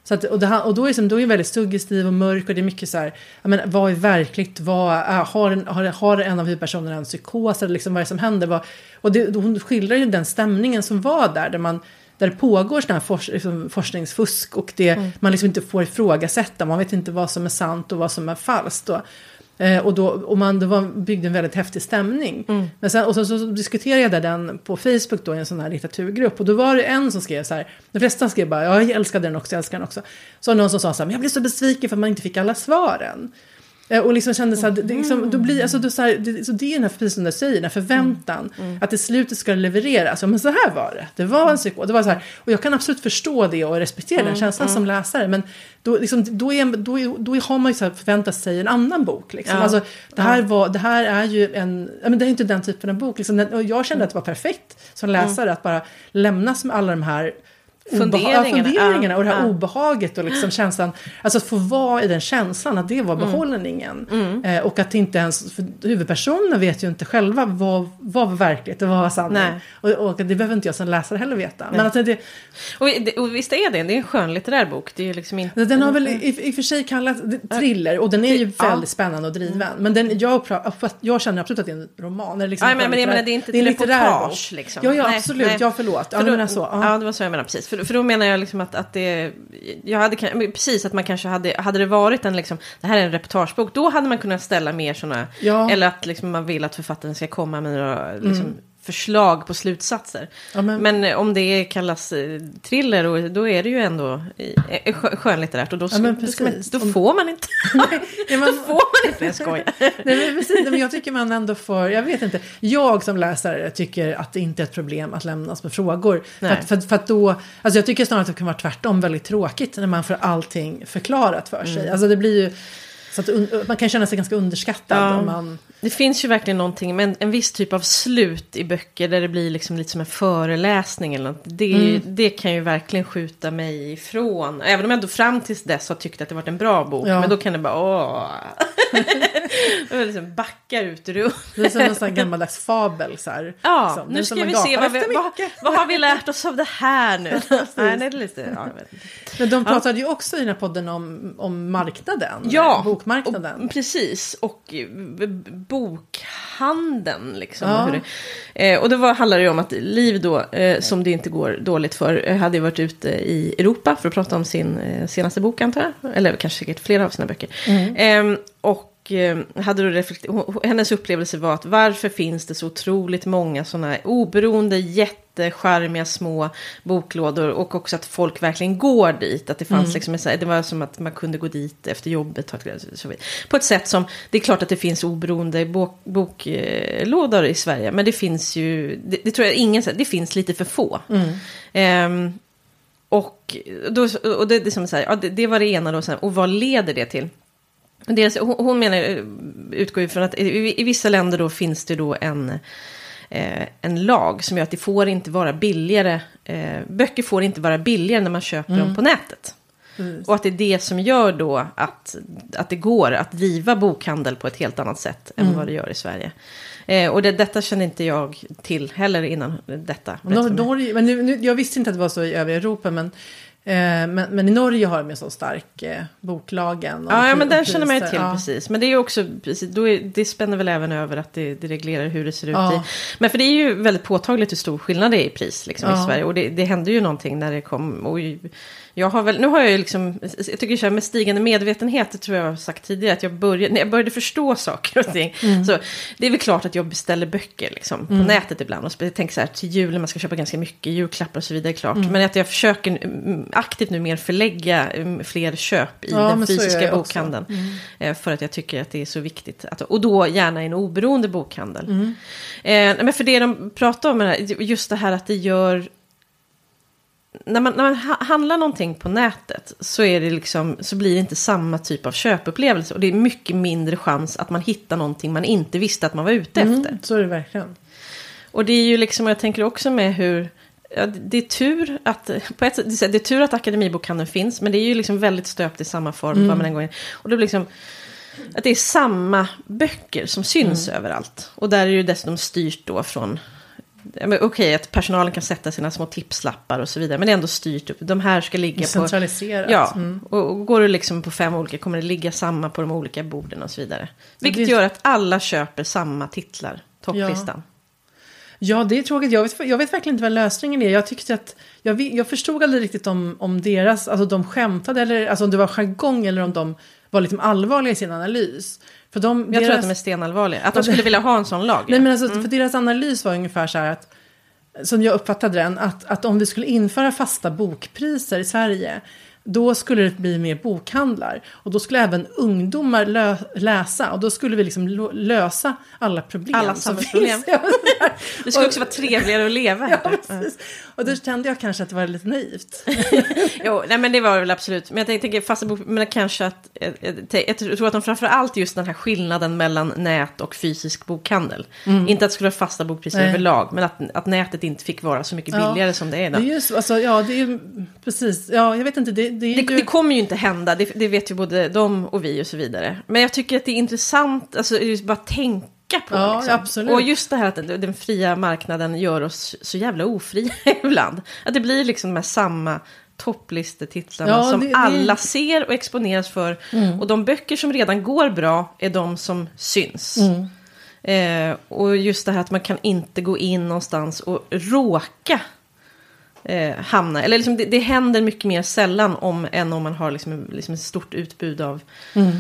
Så att, och, det, och då är det, då är det väldigt suggestiv och mörk och det är mycket så här, menar, vad är verkligt, vad är, har, en, har, har en av huvudpersonerna en psykos eller liksom vad är det som händer? Vad, och det, hon skildrar ju den stämningen som var där, där man där det pågår sån här fors, liksom, forskningsfusk och det, man liksom inte får ifrågasätta, man vet inte vad som är sant och vad som är falskt. Och, eh, och då, och man, det var, byggde en väldigt häftig stämning. Men sen, och så, så, så diskuterade jag den på Facebook då i en sån här litteraturgrupp. Och då var det en som skrev så här, de flesta skrev bara, ja, jag älskade den också, jag älskar den också. Så var någon som sa så här, men jag blev så besviken för att man inte fick alla svaren. Eh, Och liksom kände så här, det, liksom, då blir, alltså, då, så, här, det, så det är den här, precis som du säger, den här förväntan. Att i slutet ska det levereras. Ja, men så här var det. Det var en psykos. Det var så här, och jag kan absolut förstå det och respektera den känslan som läsare. Men då, liksom, då, är, då, då har man ju så här förväntat sig en annan bok. Liksom. Ja. Alltså, det, här var, det här är ju en, ja, men det är inte den typen av bok. Liksom. Och jag kände att det var perfekt som läsare att bara lämnas med alla de här funderingarna, Funderingarna, och det här obehaget och liksom känslan. Alltså att få vara i den känslan, att det var Mm. behållningen. Eh, och att inte ens, för huvudpersonerna vet ju inte själva vad, vad var verklighet och vad var sanning. Och, och det behöver inte jag som läsare heller veta. Men att det, Och, det- och visst är det, det är en skönlitterär bok. Det är liksom inte... den har väl i, i och för sig kallats thriller och den är ju Ja. väldigt spännande och driven. Men den, jag, jag känner absolut att det är en roman. Eller liksom Ja, men, men menar, det är inte det är en litterär bok. Liksom. Ja, ja Nej, absolut. nej. Ja, förlåt. Ja, För då, så. Ja. Ja, det var så jag menade precis. För, för då menar jag liksom att, att det... Jag hade, precis att man kanske hade... Hade det varit en liksom... Det här är en reportagebok. Då hade man kunnat ställa mer sådana... Ja. Eller att liksom man vill att författaren ska komma med några liksom, förslag på slutsatser. Ja, men- men... eh, om det kallas eh, thriller, och, då är det ju ändå eh, skö- skönlitterärt. Och då, ska, men då, ska man, då får man inte... Ja, men- då får man inte... Jag skojar. Nej, men precis, Nej, men jag tycker man ändå får, jag vet inte, jag som läsare tycker att det inte är ett problem att lämnas med frågor. För Nej. att, för, för att då, alltså jag tycker snarare att det kan vara tvärtom väldigt tråkigt när man får allting förklarat för Mm. sig. Alltså det blir ju, så att man kan känna sig ganska underskattad Ja. om man... Det finns ju verkligen någonting med en, viss typ av slut i böcker där det blir liksom lite som en föreläsning eller något. Det, ju- det kan ju verkligen skjuta mig ifrån. Även om jag då fram tills dess har tyckt att det varit en bra bok. Ja. Men då kan det bara åh. jag liksom backa ut ur rummet. Det är som en sån gammaldags fabel. Så här, Ja, liksom. Nu ska vi se vad, vi, vad, vad har vi lärt oss av det här nu? Nej, det är lite, ja. Men de pratade ju också i den här podden om, om marknaden. Ja, Bokmarknaden. Och, precis, och eh, bokhandeln liksom. Ja. Och, det, eh, och det var, handlar det ju om att Liv då, eh, som det inte går dåligt för, eh, hade varit ute i Europa för att prata om sin senaste bok antar jag. Eller kanske säkert flera av sina böcker. Eh, och eh, hade då reflekter- hennes upplevelse var att varför finns det så otroligt många sådana oberoende, jättecharmiga små boklådor och också att folk verkligen går dit. Att det fanns liksom en så här, det var som att man kunde gå dit efter jobbet. och så vidare. På ett sätt som, det är klart att det finns oberoende bok, boklådor i Sverige, men det finns ju, det, det tror jag ingen säger, det finns lite för få. Ehm, och då, och det, det, som så här, ja, det, det var det ena då, och vad leder det till? Dels, hon, hon menar, utgår ju från att i, i vissa länder då finns det då en, eh, en lag som gör att det får inte vara billigare, eh, böcker får inte vara billigare när man köper dem på nätet. Precis. Och att det är det som gör då att, att det går att driva bokhandel på ett helt annat sätt än vad det gör i Sverige. Eh, och det, detta kände inte jag till heller innan detta. Norge, men nu, nu, jag visste inte att det var så i övriga Europa, men, men, men i Norge har de en så stark eh, boklagen. Ja, ja, men den känner man ju till Ja. precis. Men det är ju också, precis, då är, det spänner väl även över att det, det reglerar hur det ser ut Ja. i. Men för det är ju väldigt påtagligt hur stor skillnad det är i pris liksom, i Sverige. Och det, det hände ju någonting när det kom. Och ju- jag har väl, nu har jag ju liksom, jag tycker så här, med stigande medvetenhet, det tror jag har sagt tidigare, att jag började, när jag började förstå saker och ting. Mm. Så det är väl klart att jag beställer böcker liksom, på nätet ibland. Och tänker så här, till julen, man ska köpa ganska mycket julklappar och så vidare, klart. Mm. Men att jag försöker mm, aktivt nu mer förlägga mm, fler köp i Ja, den fysiska bokhandeln. Eh, För att jag tycker att det är så viktigt. Att, och då gärna en oberoende bokhandel. Mm. Eh, men för det de pratar om, är just det här att det gör... När man, när man ha- handlar någonting på nätet så, är det liksom, så blir det inte samma typ av köpupplevelse. Och det är mycket mindre chans att man hittar någonting man inte visste att man var ute efter. Mm, så är det verkligen. Och det är ju liksom, och jag tänker också med hur, ja, det är tur att, på ett sätt, det är tur att Akademibokhandeln finns, men det är ju liksom väldigt stöpt i samma form var man än går in. Och det blir liksom, att det är samma böcker som syns överallt. Och där är det ju dessutom styrt då från, ja, Okej, att personalen kan sätta sina små tipslappar och så vidare, men det är ändå styrt upp. De här ska ligga på... Centraliserat. Ja, Mm. och, och går du liksom på fem olika kommer det ligga samma på de olika borden och så vidare. Vilket det- gör att alla köper samma titlar, topplistan. Ja, det är tråkigt. Jag vet, jag vet verkligen inte vad lösningen är. Jag tyckte att, jag, jag förstod aldrig riktigt om, om deras, alltså de skämtade eller alltså om det var jargong eller om de var liksom allvarliga i sin analys. För de, Jag deras, tror att de är stenallvarliga. Att de skulle vilja ha en sån lag. Nej, men alltså, Mm. för deras analys var ungefär så här att, som jag uppfattade den, att, att om vi skulle införa fasta bokpriser i Sverige, då skulle det bli mer bokhandlar. Och då skulle även ungdomar lö läsa. Och då skulle vi liksom lösa alla problem. Alla samhällsproblem. det skulle också vara trevligare att leva. Ja, precis. Och då kände jag kanske att det var lite naivt. jo, nej men det var det väl absolut. Men jag tänker fasta bok, men kanske att, jag tror att de framför allt just den här skillnaden mellan nät och fysisk bokhandel. Mm. Inte att det skulle vara fasta bokpriser nej. överlag, men att, att nätet inte fick vara så mycket billigare ja, som det är idag. Det är alltså, ja, det är precis, ja, jag vet inte, det, det, det, det kommer ju inte hända, det, det, vet ju både de och vi och så vidare. Men jag tycker att det är intressant, alltså just bara tänka på. Ja, liksom. absolut. Och just det här att den, fria marknaden gör oss så jävla ofria ibland. Att det blir liksom med samma topplistetitlarna ja, som det, alla ser och exponeras för. Mm. Och de böcker som redan går bra är de som syns. Mm. Eh, och just det här att man kan inte gå in någonstans och råka eh, hamna. Eller liksom det, det händer mycket mer sällan om, än om man har liksom, liksom ett stort utbud av mm.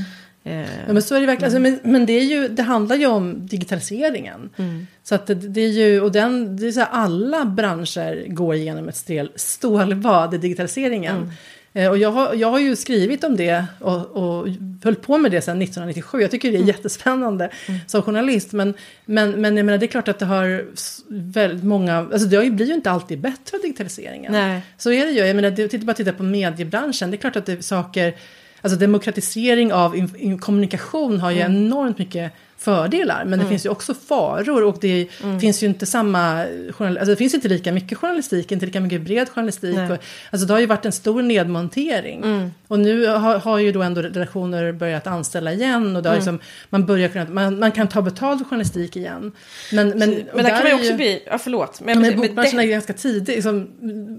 Eh, ja, men så är det verkligen. Mm. Alltså, men, men det, är ju, det handlar ju om digitaliseringen. Mm. Så att det, det, är ju, och den, det är så här, alla branscher går igenom ett stel, stålbad i digitaliseringen. Eh, och jag har, jag har ju skrivit om det och, och höll på med det sedan 1997. Jag tycker det är mm. jättespännande mm. som journalist. Men, men, men jag menar, det är klart att det har väldigt många... Alltså det blir ju inte alltid bättre av digitaliseringen. Nej. Så är det ju. Jag menar, det, bara titta på mediebranschen. Det är klart att det är saker alltså demokratisering av in, in, kommunikation har ju mm. enormt mycket fördelar. Men det mm. finns ju också faror och det mm. finns ju inte samma, alltså det finns inte lika mycket journalistik, inte lika mycket bred journalistik. Och, alltså det har ju varit en stor nedmontering. Mm. Och nu har, har, ju då ändå redaktioner börjat anställa igen och det har mm. liksom, man, börjar kunna, man, man kan ta betald journalistik igen. Men, men, men där, kan man ju också ju, bli, ja förlåt. Men, men bokbranschen är ganska tidig, liksom,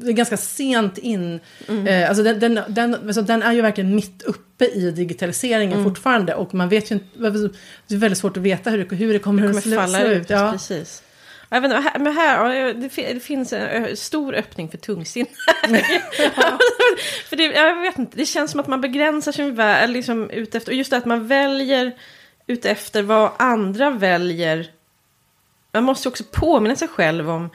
ganska sent in. Mm. Eh, alltså den, den, den, alltså den är ju verkligen mitt uppe i digitaliseringen mm. fortfarande och man vet ju inte, det är väldigt svårt att veta hur det, hur det kommer, det kommer att falla ut. Ja. Precis. Jag vet inte, men här, det finns en stor öppning för tungsinne. ja. för det, jag vet inte, det känns som att man begränsar sig väl, liksom och just det att man väljer ut efter vad andra väljer. Man måste också påminna sig själv om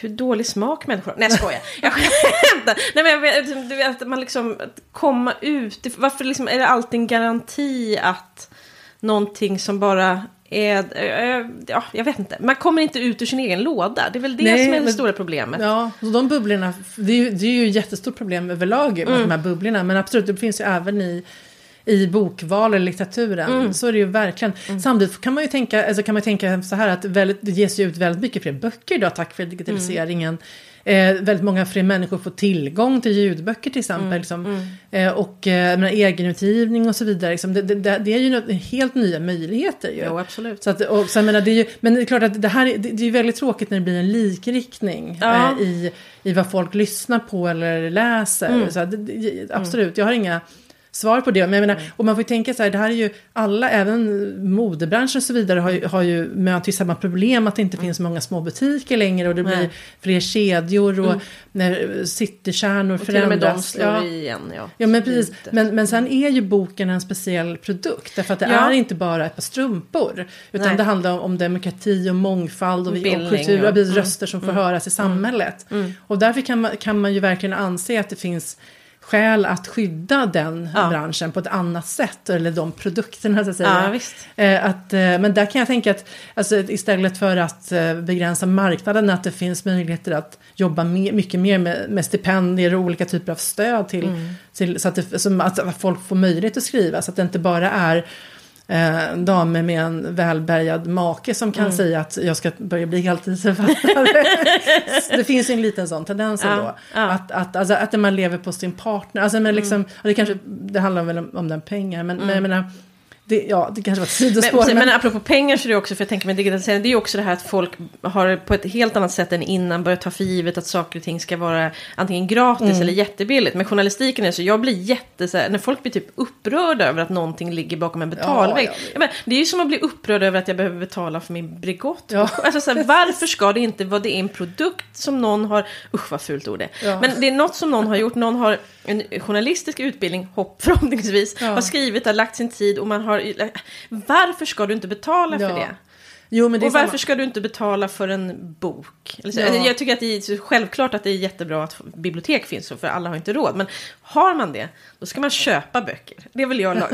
hur dålig smak människor har. Nej, jag skojar. Jag skämtar. Nej, men jag vet, du vet, att man liksom komma ut. Varför liksom, är det alltid en garanti att någonting som bara är, ja, jag vet inte, man kommer inte ut ur sin egen låda. Det är väl det Nej, som är det men, stora problemet. Ja, så de bubblorna, det är, ju, det är ju ett jättestort problem överlag med mm. de här bubblorna. Men absolut, det finns ju även i i bokval eller litteraturen. Mm. Så är det ju verkligen. Mm. Samtidigt kan man ju tänka, alltså kan man tänka så här att väldigt, det ges ju ut väldigt mycket fler böcker idag tack vare digitaliseringen. Mm. Eh, väldigt många fler människor får tillgång till ljudböcker till exempel. Mm, liksom. mm. Eh, och eh, egenutgivning och så vidare. Liksom. Det, det, det, är ju något, helt nya möjligheter. Ju. Jo, absolut. Så att, och, så, menar, det är ju, men det är klart att det här det, det är väldigt tråkigt när det blir en likriktning ja. eh, i, i vad folk lyssnar på eller läser. Mm. Så, det, absolut, jag har inga svar på det. Men jag menar, mm. och man får ju tänka så här, det här är ju alla, även modebranschen och så vidare har ju, har ju mött samma problem att det inte mm. finns många små butiker längre och det Nej. blir fler kedjor och mm. när citykärnor och förändras. Till och med de slår ja. igen, ja. Ja, men precis. Men, men sen är ju boken en speciell produkt därför att det ja. är inte bara ett par strumpor utan Nej. det handlar om, om demokrati och mångfald och, Bildning, och kultur och mm. röster som får mm. höras i samhället. Mm. Och därför kan man, kan man ju verkligen anse att det finns skäl att skydda den ja. branschen på ett annat sätt, eller de produkterna så att säga. Ja, eh, att, eh, men där kan jag tänka att alltså, istället för att eh, begränsa marknaden, att det finns möjligheter att jobba med, mycket mer med, med, stipendier och olika typer av stöd till, mm. till så att, det, att folk får möjlighet att skriva, så att det inte bara är eh, damer med en välbärgad make som kan mm. säga att jag ska börja bli heltidsförfattare. det finns ju en liten sån tendens ja, ändå. Ja. Att, att, alltså, att man lever på sin partner. Alltså, men liksom, mm. det, kanske, det handlar väl om, om den pengar, men, mm. men jag menar, det, ja, det kanske var ett sidospår. Men, men... men apropå pengar så är det också, för jag tänker med digitalisering, det är ju också det här att folk har på ett helt annat sätt än innan börjat ta för givet att saker och ting ska vara antingen gratis mm. eller jättebilligt. Men journalistiken är så, jag blir jätte, så här, när folk blir typ upprörda över att någonting ligger bakom en betalvägg. Ja, ja, men, det är ju som att bli upprörd över att jag behöver betala för min Bregott. Ja. Alltså, så här, varför ska det inte vara, det är en produkt som någon har, usch vad fult ord det ja. Men det är något som någon har gjort, någon har en journalistisk utbildning, hopp förhoppningsvis, har skrivit, har lagt sin tid och man har varför ska du inte betala för det? Jo, men det Och varför samma- ska du inte betala för en bok? Eller så, Ja. Jag tycker att det är självklart att det är jättebra att bibliotek finns, för alla har inte råd. Men har man det, då ska man köpa böcker. Det vill jag la-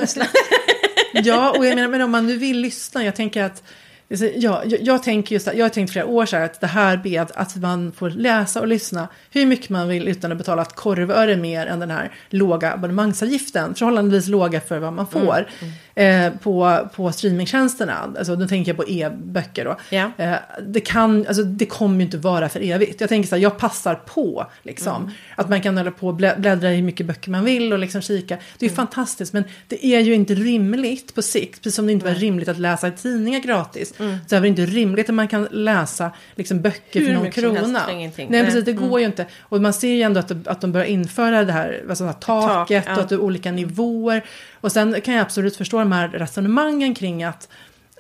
Ja, och jag menar, men om man nu vill lyssna, jag tänker att alltså, Ja, jag, jag tänker just jag har tänkt flera år så här att det här med att man får läsa och lyssna hur mycket man vill utan att betala ett korvöre mer än den här låga abonnemangsavgiften, förhållandevis låga för vad man får eh, på, på streamingtjänsterna. Alltså nu tänker jag på e-böcker då. Ja. Eh, det, kan, alltså, det kommer ju inte vara för evigt. Jag tänker så här, jag passar på liksom. Att man kan hålla på och blä- bläddra i hur mycket böcker man vill och liksom kika. Det är ju fantastiskt, men det är ju inte rimligt på sikt. Precis som det inte var rimligt att läsa tidningar gratis. Så är det inte rimligt att man kan läsa liksom, böcker Hur för någon krona. för. Nej, Nej. precis, det går ju inte. Och man ser ju ändå att, att de börjar införa det här, alltså, det här taket ja. och att det är olika nivåer. Och sen kan jag absolut förstå de här resonemangen kring att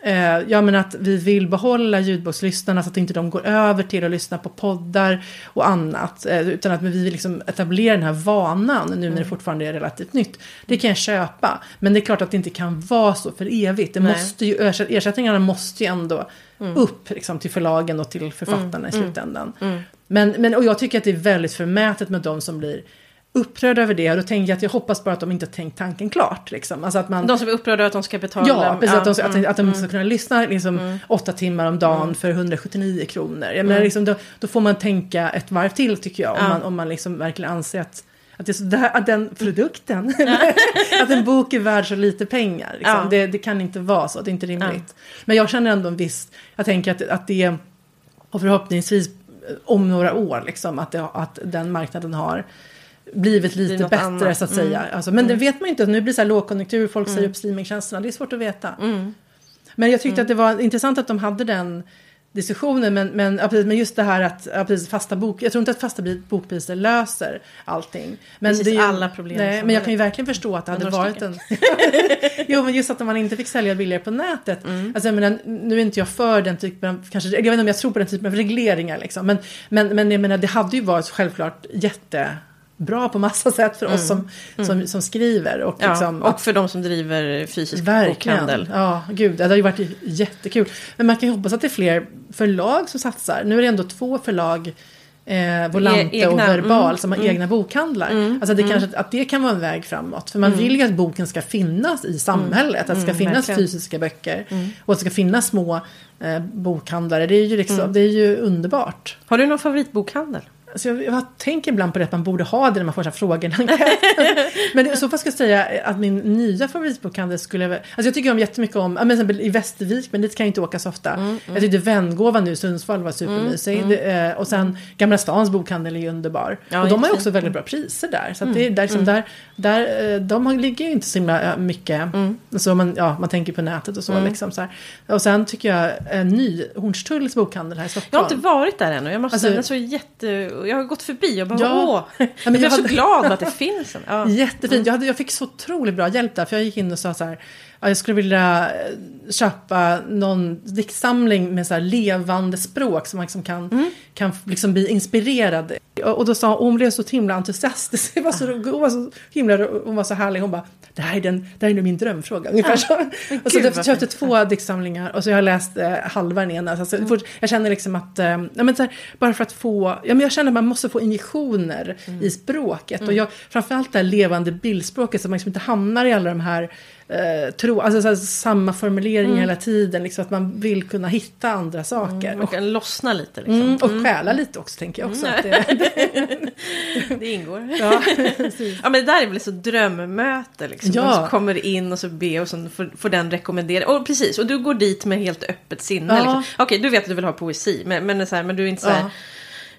Eh, ja, men att vi vill behålla ljudbokslyssnarna så att inte de går över till att lyssna på poddar och annat. Eh, utan att vi vill liksom etablera den här vanan nu när det fortfarande är relativt nytt. Det kan jag köpa. Men det är klart att det inte kan vara så för evigt. Det Nej. måste ju, ersätt- ersättningarna måste ju ändå upp liksom, till förlagen och till författarna i slutändan. Men, men, och jag tycker att det är väldigt förmätet med de som blir upprörda över det. Och då tänker jag att jag hoppas bara att de inte har tänkt tanken klart. Liksom. Alltså att man, De som är upprörda att de ska betala. Ja, precis. att, de, att, mm, att de ska kunna lyssna liksom, åtta timmar om dagen för 179 kronor. Jag menar, liksom, då, då får man tänka ett varv till tycker jag. Om Ja. man, om man liksom verkligen anser att, att, det är så där, att den produkten, att en bok är värd så lite pengar. Liksom. Ja. Det, det kan inte vara så, det är inte rimligt. Men jag känner ändå en viss, jag tänker att, att det, och förhoppningsvis om några år, liksom, att, det, att den marknaden har blivit lite bättre annat. så att säga. Alltså, men det vet man ju inte, nu blir det så här lågkonjunktur, folk säger upp streamingtjänsterna, det är svårt att veta. Men jag tyckte att det var intressant att de hade den diskussionen, men, men, ja, precis, men just det här att ja, precis, fasta bok, jag tror inte att fasta bokpriser löser allting. Men Precis det är ju, alla problem Nej, men jag kan ju verkligen förstå att det hade varit en... jo, men just att man inte fick sälja billigare på nätet. Mm. Alltså, jag menar, nu är inte jag för den typen av, kanske, jag vet inte om jag tror på den typen av regleringar liksom. Men, men, men jag menar, det hade ju varit självklart jättebra på massa sätt för oss som, som, som skriver. Och, Mm. Ja, liksom, och för de som driver fysisk Verkligen. bokhandel. Ja, gud, det hade ju varit jättekul. Men man kan ju hoppas att det är fler förlag som satsar. Nu är det ändå två förlag, eh, Volante egna, och Verbal, mm, som har egna bokhandlar. alltså det kanske, att det kan vara en väg framåt. För man vill ju att boken ska finnas i samhället. Att det ska Mm, finnas verkligen. fysiska böcker. Och att det ska finnas små eh, bokhandlare. Det är ju, liksom, det är ju underbart. Har du någon favoritbokhandel? Alltså jag, jag tänker ibland på det att man borde ha det när man får så här frågor. Men i så fall ska jag säga att min nya favoritbokhandel skulle... Alltså jag tycker om jättemycket om, men till exempel i Västervik, men dit kan jag inte åka så ofta. Jag tyckte Vängåvan nu i Sundsvall var supermysig. Det, eh, och sen Gamla Stans bokhandel är ju underbar. Ja, och de har ju också väldigt bra priser där. Så att det, är där, liksom, där, där, eh, de ligger ju inte så himla eh, mycket. Så man, ja, man tänker på nätet och så. Liksom, så här. Och sen tycker jag eh, ny, Hornstulls bokhandel här i Stockholm. Jag har inte varit där ännu. Jag måste Alltså- säga, den är så Jag har gått förbi och bara Ja. åh! men jag blev jag så hade- glad att det finns en. Ja. Jättefint. Jag, hade, jag fick så otroligt bra hjälp där. För jag gick in och sa så här. Ja, jag skulle vilja eh, köpa någon diktsamling med så levande språk. Som man liksom kan, Mm. kan liksom bli inspirerad. Och, då sa hon, hon blev så himla entusiastisk. Det var så, hon var så himla hon var så härlig. Hon bara, det här är, den, det här är min drömfråga. Ungefär så. Och så gud, jag köpte två diktsamlingar och så har jag läst eh, halva den ena. Alltså, Mm. Jag känner liksom att, eh, ja, men så här, bara för att få, ja, men jag känner att man måste få injektioner Mm. i språket. Och jag, framförallt det här levande bildspråket så man liksom inte hamnar i alla de här eh, tro, alltså så här, samma formuleringar Mm. hela tiden. Liksom, att man vill kunna hitta andra saker. Man Och, kan lossna lite liksom. mm, och stjäla lite också tänker jag också. Mm. Att det, Det ingår. ja. Ja men det där är väl så drömmöte liksom. Ja. Man kommer in och så ber och så får, får den rekommendera. Och precis, och du går dit med helt öppet sinne. Ja. Liksom. Okej, du vet att du vill ha poesi. Men, men, så här, men du är inte så här. Ja.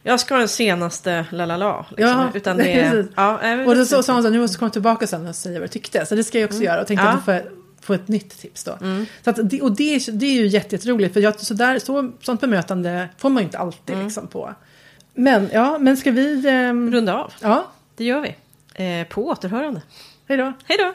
Jag ska ha den senaste la la la. Liksom, Ja, utan det är... Ja, Och då sa hon så nu måste du komma tillbaka sen och säga vad du tyckte. Så det ska jag också göra. Och tänkte Mm. Ja. att du får, får ett nytt tips då. Så att och det, är- det är ju jätte- jätteroligt. För jag, så där, så, sånt bemötande får man ju inte alltid Mm. liksom på. Men ja, men ska vi... ehm, Runda av. ja, Det gör vi. Eh, på återhörande. hej då. Hej då!